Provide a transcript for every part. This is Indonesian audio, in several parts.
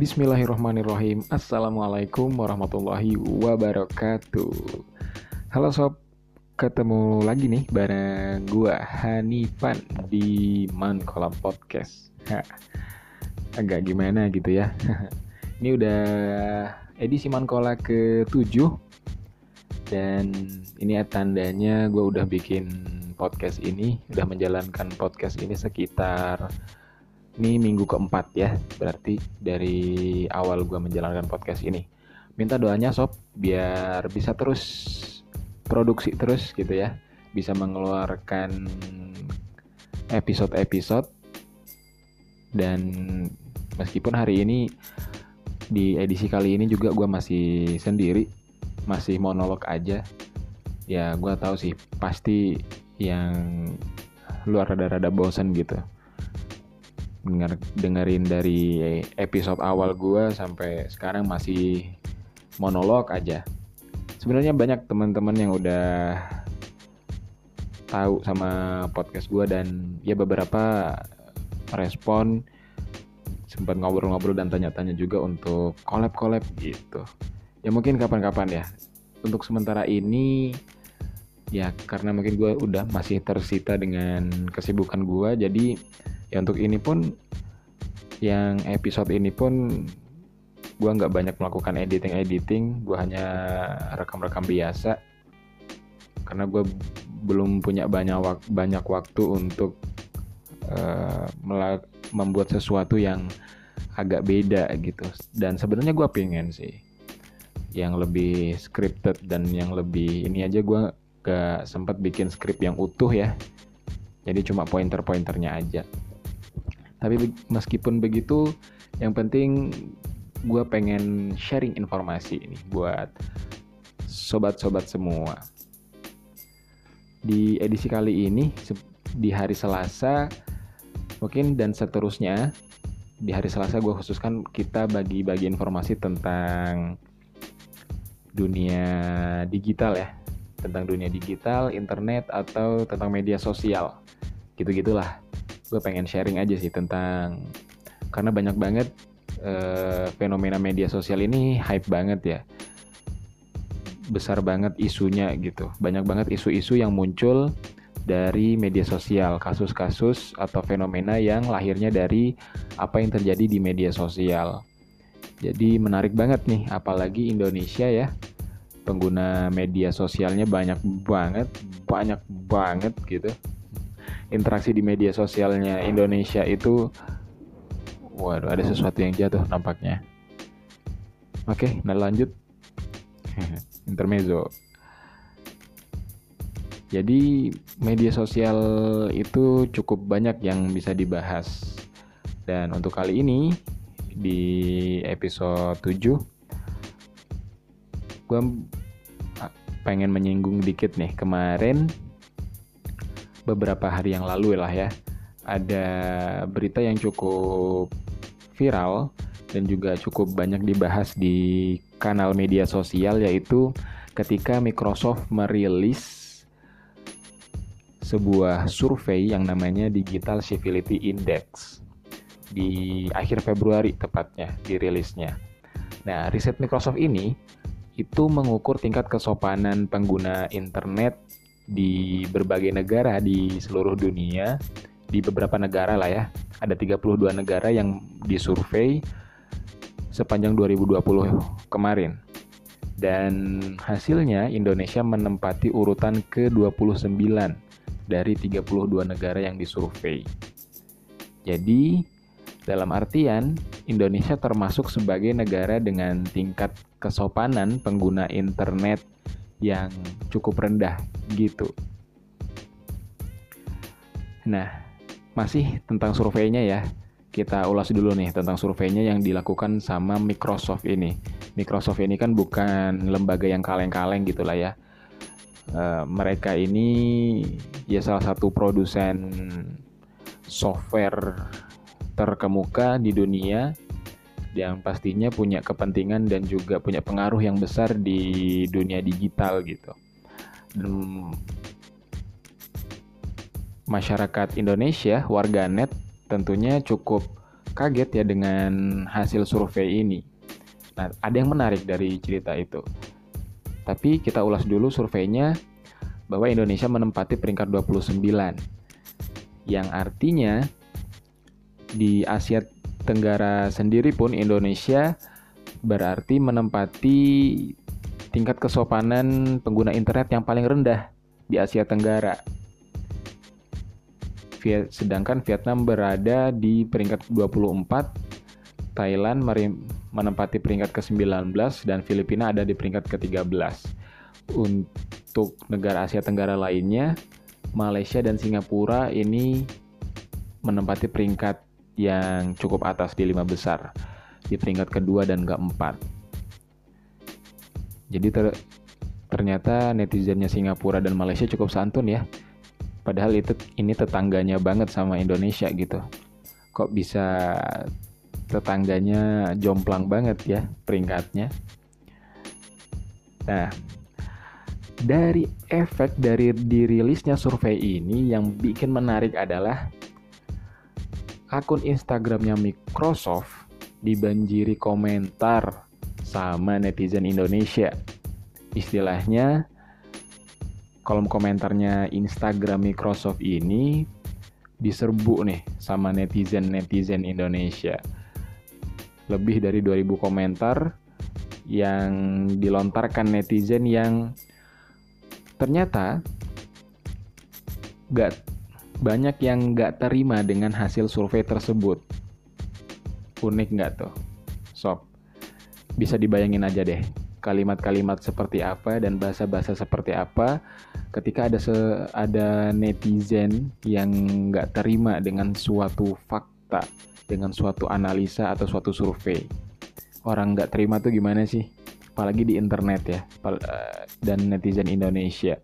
Bismillahirrahmanirrahim. Assalamualaikum warahmatullahi wabarakatuh. Halo sob. Ketemu lagi nih bareng gua Hanifan di Man Kolam Podcast. Ha, Agak gimana gitu ya? Ini udah edisi Mankola ke-7 Dan ini tandanya gue udah bikin podcast ini Udah menjalankan podcast ini sekitar ini minggu keempat ya, berarti dari awal gue menjalankan podcast ini. Minta doanya sob, biar bisa terus produksi terus gitu ya, bisa mengeluarkan episode-episode dan meskipun hari ini di edisi kali ini juga gue masih sendiri, masih monolog aja. Ya gue tahu sih pasti yang luar rada-rada bosan gitu denger, dengerin dari episode awal gue sampai sekarang masih monolog aja. Sebenarnya banyak teman-teman yang udah tahu sama podcast gue dan ya beberapa respon sempat ngobrol-ngobrol dan tanya-tanya juga untuk collab-collab gitu. Ya mungkin kapan-kapan ya. Untuk sementara ini ya karena mungkin gue udah masih tersita dengan kesibukan gue jadi ya untuk ini pun yang episode ini pun gue nggak banyak melakukan editing editing gue hanya rekam-rekam biasa. Karena gue belum punya banyak wak banyak waktu untuk uh, membuat sesuatu yang agak beda gitu. Dan sebenarnya gue pengen sih yang lebih scripted dan yang lebih ini aja gue gak sempat bikin script yang utuh ya. Jadi cuma pointer-pointernya aja tapi meskipun begitu yang penting gue pengen sharing informasi ini buat sobat-sobat semua. Di edisi kali ini di hari Selasa mungkin dan seterusnya di hari Selasa gue khususkan kita bagi-bagi informasi tentang dunia digital ya. Tentang dunia digital, internet atau tentang media sosial. Gitu-gitulah gue pengen sharing aja sih tentang karena banyak banget uh, fenomena media sosial ini hype banget ya. Besar banget isunya gitu. Banyak banget isu-isu yang muncul dari media sosial kasus-kasus atau fenomena yang lahirnya dari apa yang terjadi di media sosial. Jadi menarik banget nih apalagi Indonesia ya. Pengguna media sosialnya banyak banget banyak banget gitu interaksi di media sosialnya Indonesia itu waduh ada sesuatu yang jatuh nampaknya. Oke nah lanjut. Intermezzo. Jadi media sosial itu cukup banyak yang bisa dibahas. Dan untuk kali ini di episode 7 gue pengen menyinggung dikit nih. Kemarin beberapa hari yang lalu lah ya ada berita yang cukup viral dan juga cukup banyak dibahas di kanal media sosial yaitu ketika Microsoft merilis sebuah survei yang namanya Digital Civility Index di akhir Februari tepatnya dirilisnya. Nah, riset Microsoft ini itu mengukur tingkat kesopanan pengguna internet di berbagai negara di seluruh dunia, di beberapa negara lah ya. Ada 32 negara yang disurvei sepanjang 2020 kemarin. Dan hasilnya Indonesia menempati urutan ke-29 dari 32 negara yang disurvei. Jadi, dalam artian Indonesia termasuk sebagai negara dengan tingkat kesopanan pengguna internet yang cukup rendah gitu. Nah, masih tentang surveinya ya. Kita ulas dulu nih tentang surveinya yang dilakukan sama Microsoft ini. Microsoft ini kan bukan lembaga yang kaleng-kaleng gitu lah ya. Uh, mereka ini ya salah satu produsen software terkemuka di dunia yang pastinya punya kepentingan dan juga punya pengaruh yang besar di dunia digital gitu. Dan masyarakat Indonesia, warganet tentunya cukup kaget ya dengan hasil survei ini. Nah, ada yang menarik dari cerita itu. Tapi kita ulas dulu surveinya bahwa Indonesia menempati peringkat 29. Yang artinya di Asia Tenggara sendiri pun Indonesia berarti menempati tingkat kesopanan pengguna internet yang paling rendah di Asia Tenggara. Sedangkan Vietnam berada di peringkat 24, Thailand menempati peringkat ke-19 dan Filipina ada di peringkat ke-13. Untuk negara Asia Tenggara lainnya, Malaysia dan Singapura ini menempati peringkat yang cukup atas di lima besar di peringkat kedua dan keempat. Jadi ter ternyata netizennya Singapura dan Malaysia cukup santun ya. Padahal itu ini tetangganya banget sama Indonesia gitu. Kok bisa tetangganya jomplang banget ya peringkatnya. Nah, dari efek dari dirilisnya survei ini yang bikin menarik adalah akun Instagramnya Microsoft dibanjiri komentar sama netizen Indonesia. Istilahnya kolom komentarnya Instagram Microsoft ini diserbu nih sama netizen-netizen Indonesia. Lebih dari 2000 komentar yang dilontarkan netizen yang ternyata gak banyak yang gak terima dengan hasil survei tersebut. Unik nggak tuh? Sob, bisa dibayangin aja deh kalimat-kalimat seperti apa dan bahasa-bahasa seperti apa ketika ada se ada netizen yang nggak terima dengan suatu fakta, dengan suatu analisa atau suatu survei. Orang nggak terima tuh gimana sih? Apalagi di internet ya, eh, dan netizen Indonesia.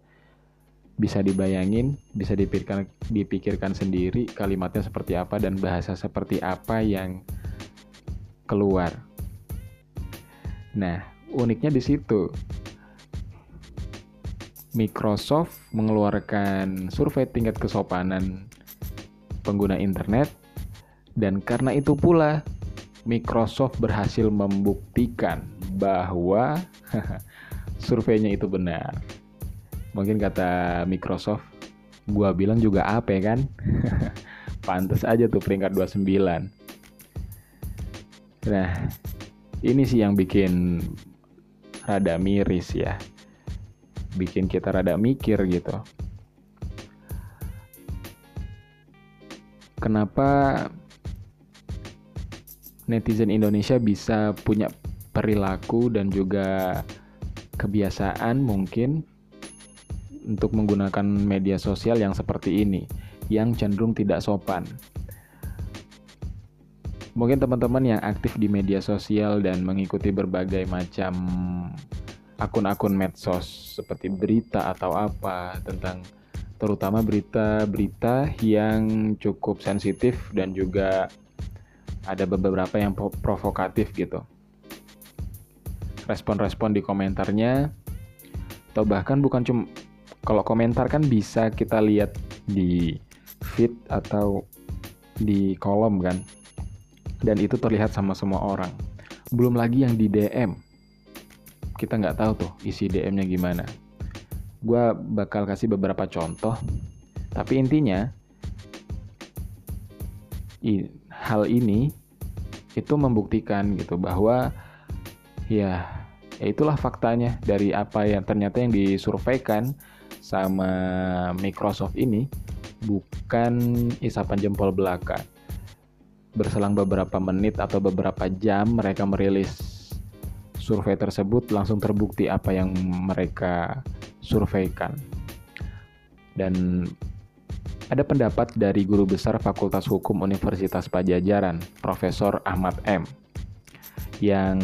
Bisa dibayangin, bisa dipikirkan, dipikirkan sendiri kalimatnya seperti apa dan bahasa seperti apa yang keluar Nah, uniknya di situ. Microsoft mengeluarkan survei tingkat kesopanan pengguna internet dan karena itu pula Microsoft berhasil membuktikan bahwa surveinya itu benar. Mungkin kata Microsoft, gua bilang juga apa ya kan? Pantes aja tuh peringkat 29. Nah, ini sih yang bikin rada miris ya bikin kita rada mikir gitu kenapa netizen Indonesia bisa punya perilaku dan juga kebiasaan mungkin untuk menggunakan media sosial yang seperti ini yang cenderung tidak sopan Mungkin teman-teman yang aktif di media sosial dan mengikuti berbagai macam akun-akun medsos seperti berita atau apa tentang terutama berita-berita yang cukup sensitif dan juga ada beberapa yang provokatif gitu. Respon-respon di komentarnya atau bahkan bukan cuma kalau komentar kan bisa kita lihat di feed atau di kolom kan dan itu terlihat sama semua orang. Belum lagi yang di DM. Kita nggak tahu tuh isi DM-nya gimana. Gue bakal kasih beberapa contoh. Tapi intinya, hal ini itu membuktikan gitu bahwa ya, ya itulah faktanya dari apa yang ternyata yang disurveikan sama Microsoft ini bukan isapan jempol belaka berselang beberapa menit atau beberapa jam mereka merilis survei tersebut langsung terbukti apa yang mereka surveikan. Dan ada pendapat dari guru besar Fakultas Hukum Universitas Pajajaran, Profesor Ahmad M, yang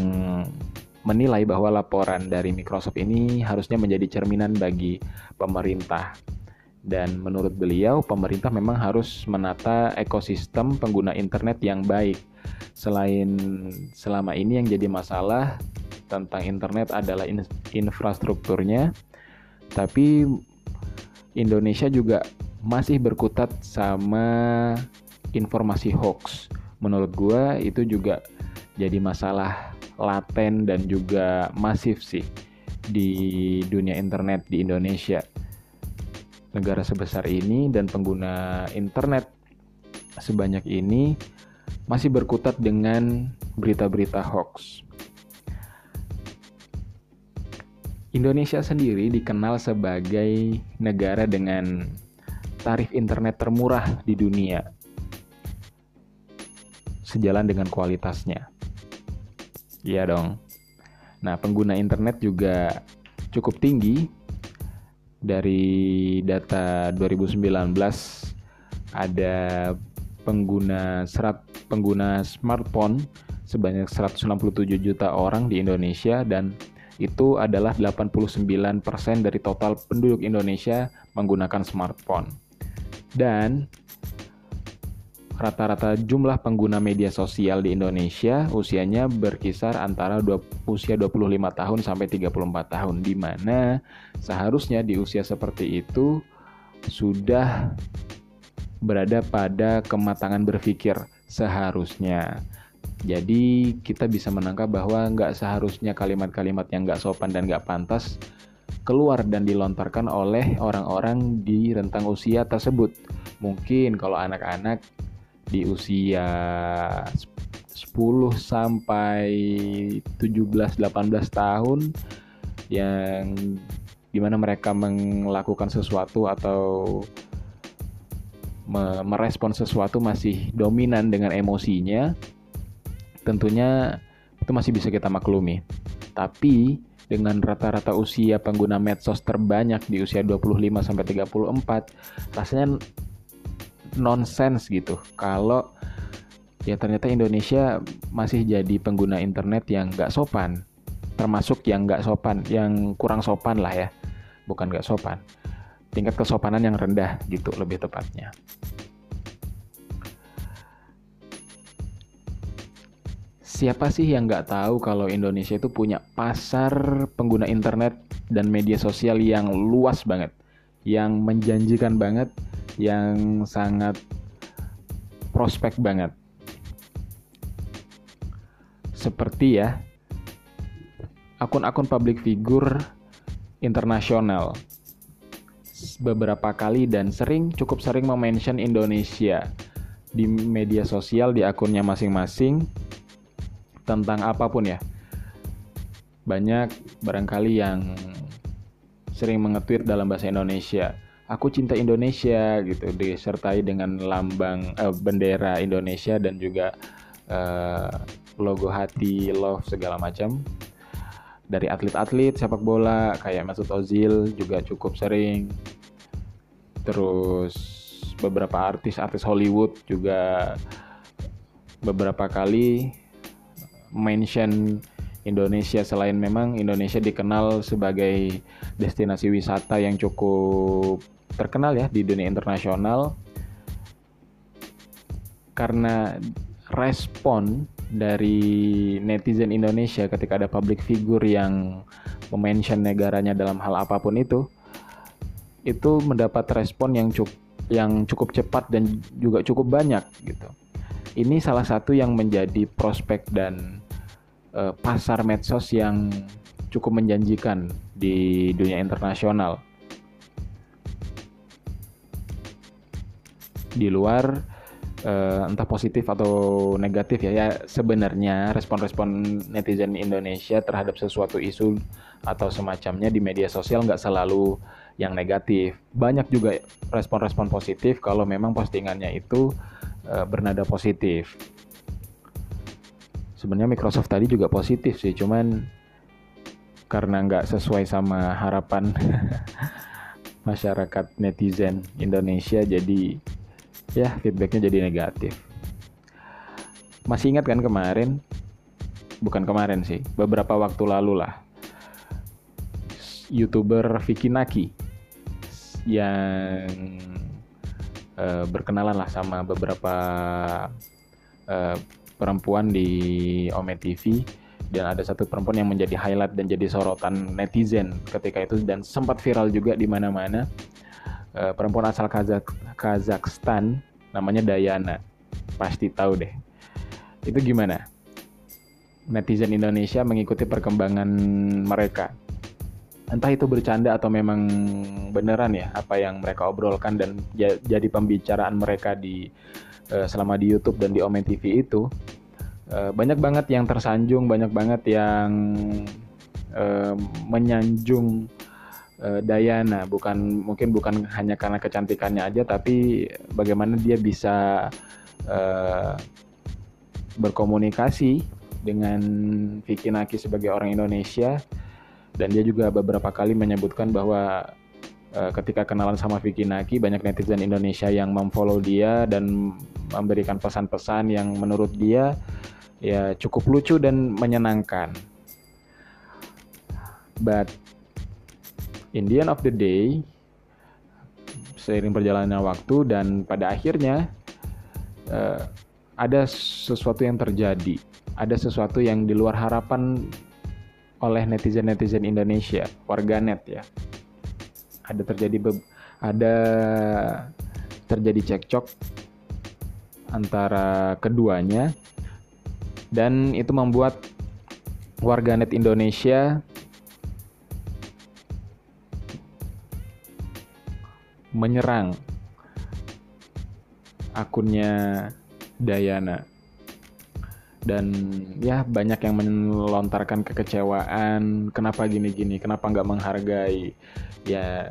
menilai bahwa laporan dari Microsoft ini harusnya menjadi cerminan bagi pemerintah dan menurut beliau, pemerintah memang harus menata ekosistem pengguna internet yang baik. Selain selama ini yang jadi masalah tentang internet adalah in infrastrukturnya, tapi Indonesia juga masih berkutat sama informasi hoax, menurut gue itu juga jadi masalah laten dan juga masif sih di dunia internet di Indonesia negara sebesar ini dan pengguna internet sebanyak ini masih berkutat dengan berita-berita hoax. Indonesia sendiri dikenal sebagai negara dengan tarif internet termurah di dunia. Sejalan dengan kualitasnya. Iya dong. Nah, pengguna internet juga cukup tinggi dari data 2019 ada pengguna serat pengguna smartphone sebanyak 167 juta orang di Indonesia dan itu adalah 89% dari total penduduk Indonesia menggunakan smartphone. Dan rata-rata jumlah pengguna media sosial di Indonesia usianya berkisar antara dua, usia 25 tahun sampai 34 tahun di mana seharusnya di usia seperti itu sudah berada pada kematangan berpikir seharusnya. Jadi kita bisa menangkap bahwa nggak seharusnya kalimat-kalimat yang nggak sopan dan nggak pantas keluar dan dilontarkan oleh orang-orang di rentang usia tersebut. Mungkin kalau anak-anak di usia 10 sampai 17 18 tahun yang di mana mereka melakukan sesuatu atau merespon sesuatu masih dominan dengan emosinya tentunya itu masih bisa kita maklumi. Tapi dengan rata-rata usia pengguna medsos terbanyak di usia 25 sampai 34 rasanya nonsens gitu. Kalau ya ternyata Indonesia masih jadi pengguna internet yang nggak sopan termasuk yang nggak sopan yang kurang sopan lah ya. Bukan nggak sopan tingkat kesopanan yang rendah gitu lebih tepatnya. Siapa sih yang nggak tahu kalau Indonesia itu punya pasar pengguna internet dan media sosial yang luas banget yang menjanjikan banget yang sangat prospek banget. Seperti ya, akun-akun public figure internasional beberapa kali dan sering cukup sering mention Indonesia di media sosial di akunnya masing-masing tentang apa pun ya. Banyak barangkali yang sering mengetweet dalam bahasa Indonesia aku cinta Indonesia gitu disertai dengan lambang uh, bendera Indonesia dan juga uh, logo hati love segala macam. Dari atlet-atlet sepak bola kayak Mesut Ozil juga cukup sering. Terus beberapa artis-artis Hollywood juga beberapa kali mention Indonesia. Selain memang Indonesia dikenal sebagai destinasi wisata yang cukup terkenal ya di dunia internasional karena respon dari netizen Indonesia ketika ada public figure yang memention negaranya dalam hal apa pun itu itu mendapat respon yang cukup yang cukup cepat dan juga cukup banyak gitu. Ini salah satu yang menjadi prospek dan uh, pasar medsos yang cukup menjanjikan di dunia internasional. Di luar uh, entah positif atau negatif ya ya sebenarnya respon-respon netizen Indonesia terhadap sesuatu isu atau semacamnya di media sosial nggak selalu yang negatif. Banyak juga respon-respon positif kalau memang postingannya itu uh, bernada positif. Sebenarnya Microsoft tadi juga positif sih cuman karena nggak sesuai sama harapan masyarakat netizen Indonesia jadi ya feedbacknya jadi negatif. Masih ingat kan kemarin? Bukan kemarin sih beberapa waktu lalu lah. Youtuber Vicky Naki yang uh, berkenalan lah sama beberapa uh, perempuan di Ome TV dan ada satu perempuan yang menjadi highlight dan jadi sorotan netizen ketika itu dan sempat viral juga di mana-mana uh, perempuan asal Kazak Kazakhstan namanya Dayana pasti tahu deh Itu gimana? Netizen Indonesia mengikuti perkembangan mereka. Entah itu bercanda atau memang beneran ya apa yang mereka obrolkan dan jadi pembicaraan mereka di uh, selama di YouTube dan di Omen TV itu uh, banyak banget yang tersanjung, banyak banget yang menyanjung uh, Dayana bukan mungkin bukan hanya karena kecantikannya aja tapi bagaimana dia bisa uh, berkomunikasi dengan Vicky Naki sebagai orang Indonesia dan dia juga beberapa kali menyebutkan bahwa uh, ketika kenalan sama Vicky Naki banyak netizen Indonesia yang memfollow dia dan memberikan pesan-pesan yang menurut dia ya cukup lucu dan menyenangkan. But in the end of the day seiring perjalannya waktu dan pada akhirnya uh, ada sesuatu yang terjadi. Ada sesuatu yang di luar harapan oleh netizen-netizen Indonesia warganet ya. Ada terjadi ada terjadi cekcok antara keduanya dan itu membuat warganet Indonesia menyerang akunnya Dayana dan ya banyak yang melontarkan kekecewaan kenapa gini-gini kenapa nggak menghargai. Ya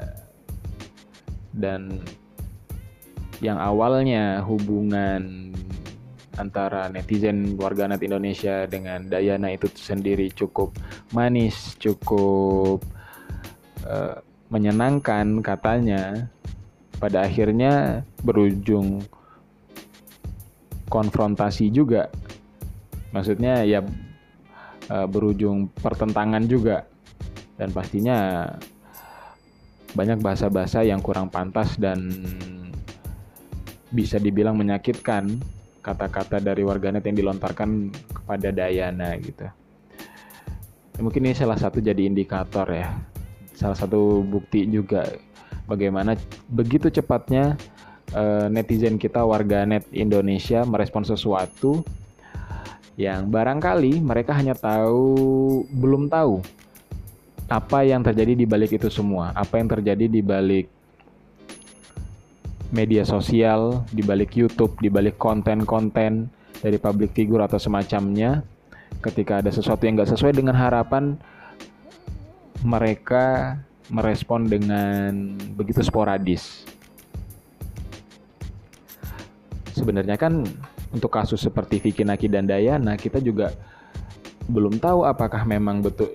dan yang awalnya hubungan antara netizen warganet Indonesia dengan Dayana itu sendiri cukup manis cukup uh, menyenangkan katanya pada akhirnya berujung konfrontasi juga. Maksudnya ya e, berujung pertentangan juga. Dan pastinya banyak bahasa-bahasa yang kurang pantas dan bisa dibilang menyakitkan kata-kata dari warganet yang dilontarkan kepada Dayana gitu. Mungkin ini salah satu jadi indikator ya. Salah satu bukti juga bagaimana begitu cepatnya uh, netizen kita warga net Indonesia merespon sesuatu yang barangkali mereka hanya tahu belum tahu apa yang terjadi di balik itu semua, apa yang terjadi di balik media sosial, di balik YouTube, di balik konten-konten dari public figure atau semacamnya. Ketika ada sesuatu yang nggak sesuai dengan harapan, mereka merespon dengan begitu sporadis. Sebenarnya kan untuk kasus seperti Vicky Naki dan Dayana kita juga belum tahu apakah memang betul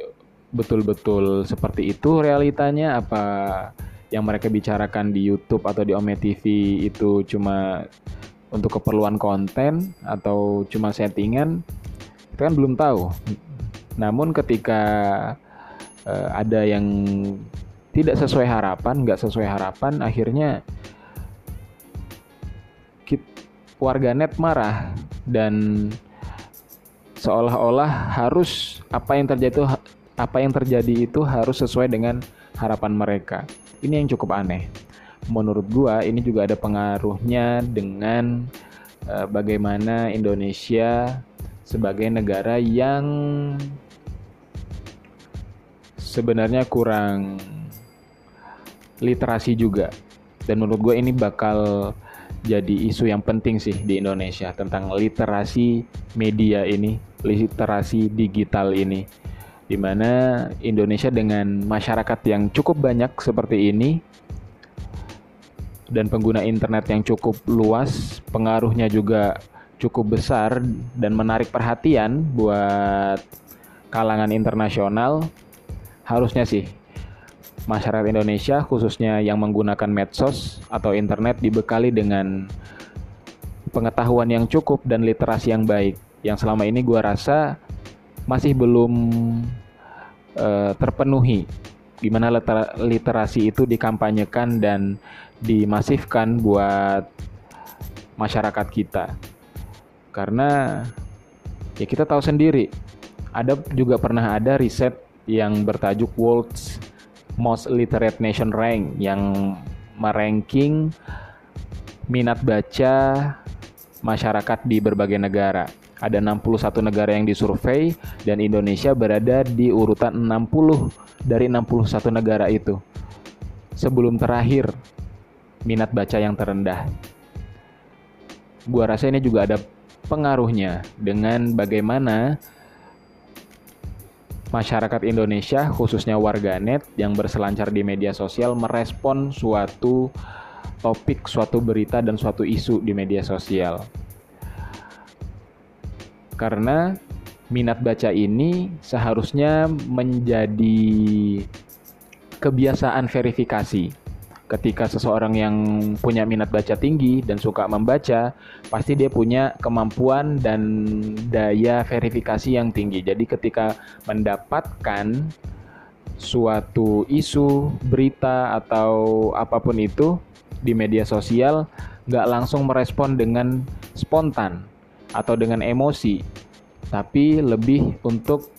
betul-betul seperti itu realitanya apa yang mereka bicarakan di YouTube atau di Ome TV itu cuma untuk keperluan konten atau cuma settingan kita kan belum tahu. Namun ketika uh, ada yang tidak sesuai harapan, nggak sesuai harapan, akhirnya warganet marah dan seolah-olah harus apa yang terjadi itu apa yang terjadi itu harus sesuai dengan harapan mereka. Ini yang cukup aneh. Menurut gua ini juga ada pengaruhnya dengan uh, bagaimana Indonesia sebagai negara yang sebenarnya kurang literasi juga. Dan menurut gue ini bakal jadi isu yang penting sih di Indonesia tentang literasi media ini literasi digital ini. Di mana Indonesia dengan masyarakat yang cukup banyak seperti ini dan pengguna internet yang cukup luas pengaruhnya juga cukup besar dan menarik perhatian buat kalangan internasional harusnya sih masyarakat Indonesia khususnya yang menggunakan medsos atau internet dibekali dengan pengetahuan yang cukup dan literasi yang baik. Yang selama ini gue rasa masih belum uh, terpenuhi gimana liter literasi itu dikampanyekan dan dimasifkan buat masyarakat kita. Karena ya kita tahu sendiri ada juga pernah ada riset yang bertajuk World's Most Literate Nation Rank yang meranking minat baca masyarakat di berbagai negara. Ada 61 negara yang disurvei dan Indonesia berada di urutan 60 dari 61 negara itu. Sebelum terakhir minat baca yang terendah. Gua rasa ini juga ada pengaruhnya dengan bagaimana masyarakat Indonesia khususnya warganet yang berselancar di media sosial merespon suatu topik, suatu berita dan suatu isu di media sosial karena minat baca ini seharusnya menjadi kebiasaan verifikasi. Ketika seseorang yang punya minat baca tinggi dan suka membaca, pasti dia punya kemampuan dan daya verifikasi yang tinggi. Jadi, ketika mendapatkan suatu isu, berita, atau apa pun itu di media sosial, nggak langsung merespon dengan spontan, atau dengan emosi, tapi lebih untuk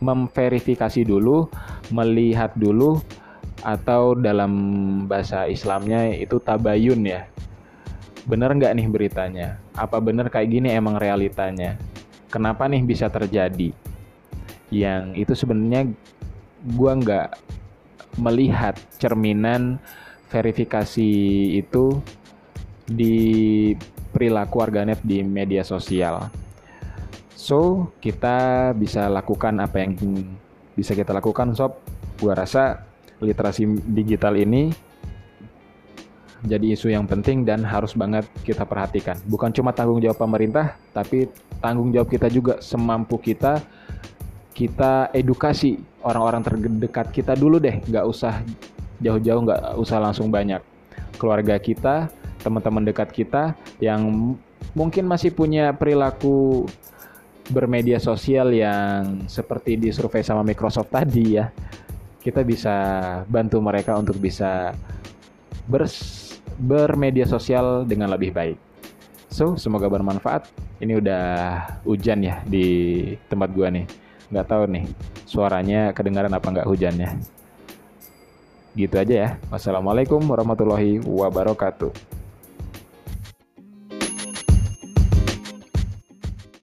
memverifikasi dulu, melihat dulu, atau dalam bahasa Islamnya itu tabayun ya. Bener nggak nih beritanya? Apa bener kayak gini emang realitanya? Kenapa nih bisa terjadi? Yang itu sebenarnya gue nggak melihat cerminan verifikasi itu di perilaku warganet di media sosial. So, kita bisa lakukan apa yang bisa kita lakukan sob. Gua rasa literasi digital ini jadi isu yang penting dan harus banget kita perhatikan. Bukan cuma tanggung jawab pemerintah, tapi tanggung jawab kita juga semampu kita. Kita edukasi orang-orang terdekat kita dulu deh, nggak usah jauh-jauh, nggak usah langsung banyak. Keluarga kita, teman-teman dekat kita yang mungkin masih punya perilaku bermedia sosial yang seperti di survei sama Microsoft tadi ya kita bisa bantu mereka untuk bisa bers bermedia sosial dengan lebih baik. So, semoga bermanfaat. Ini udah hujan ya di tempat gua nih. Nggak tahu nih suaranya kedengaran apa nggak hujannya. Gitu aja ya. Wassalamualaikum warahmatullahi wabarakatuh.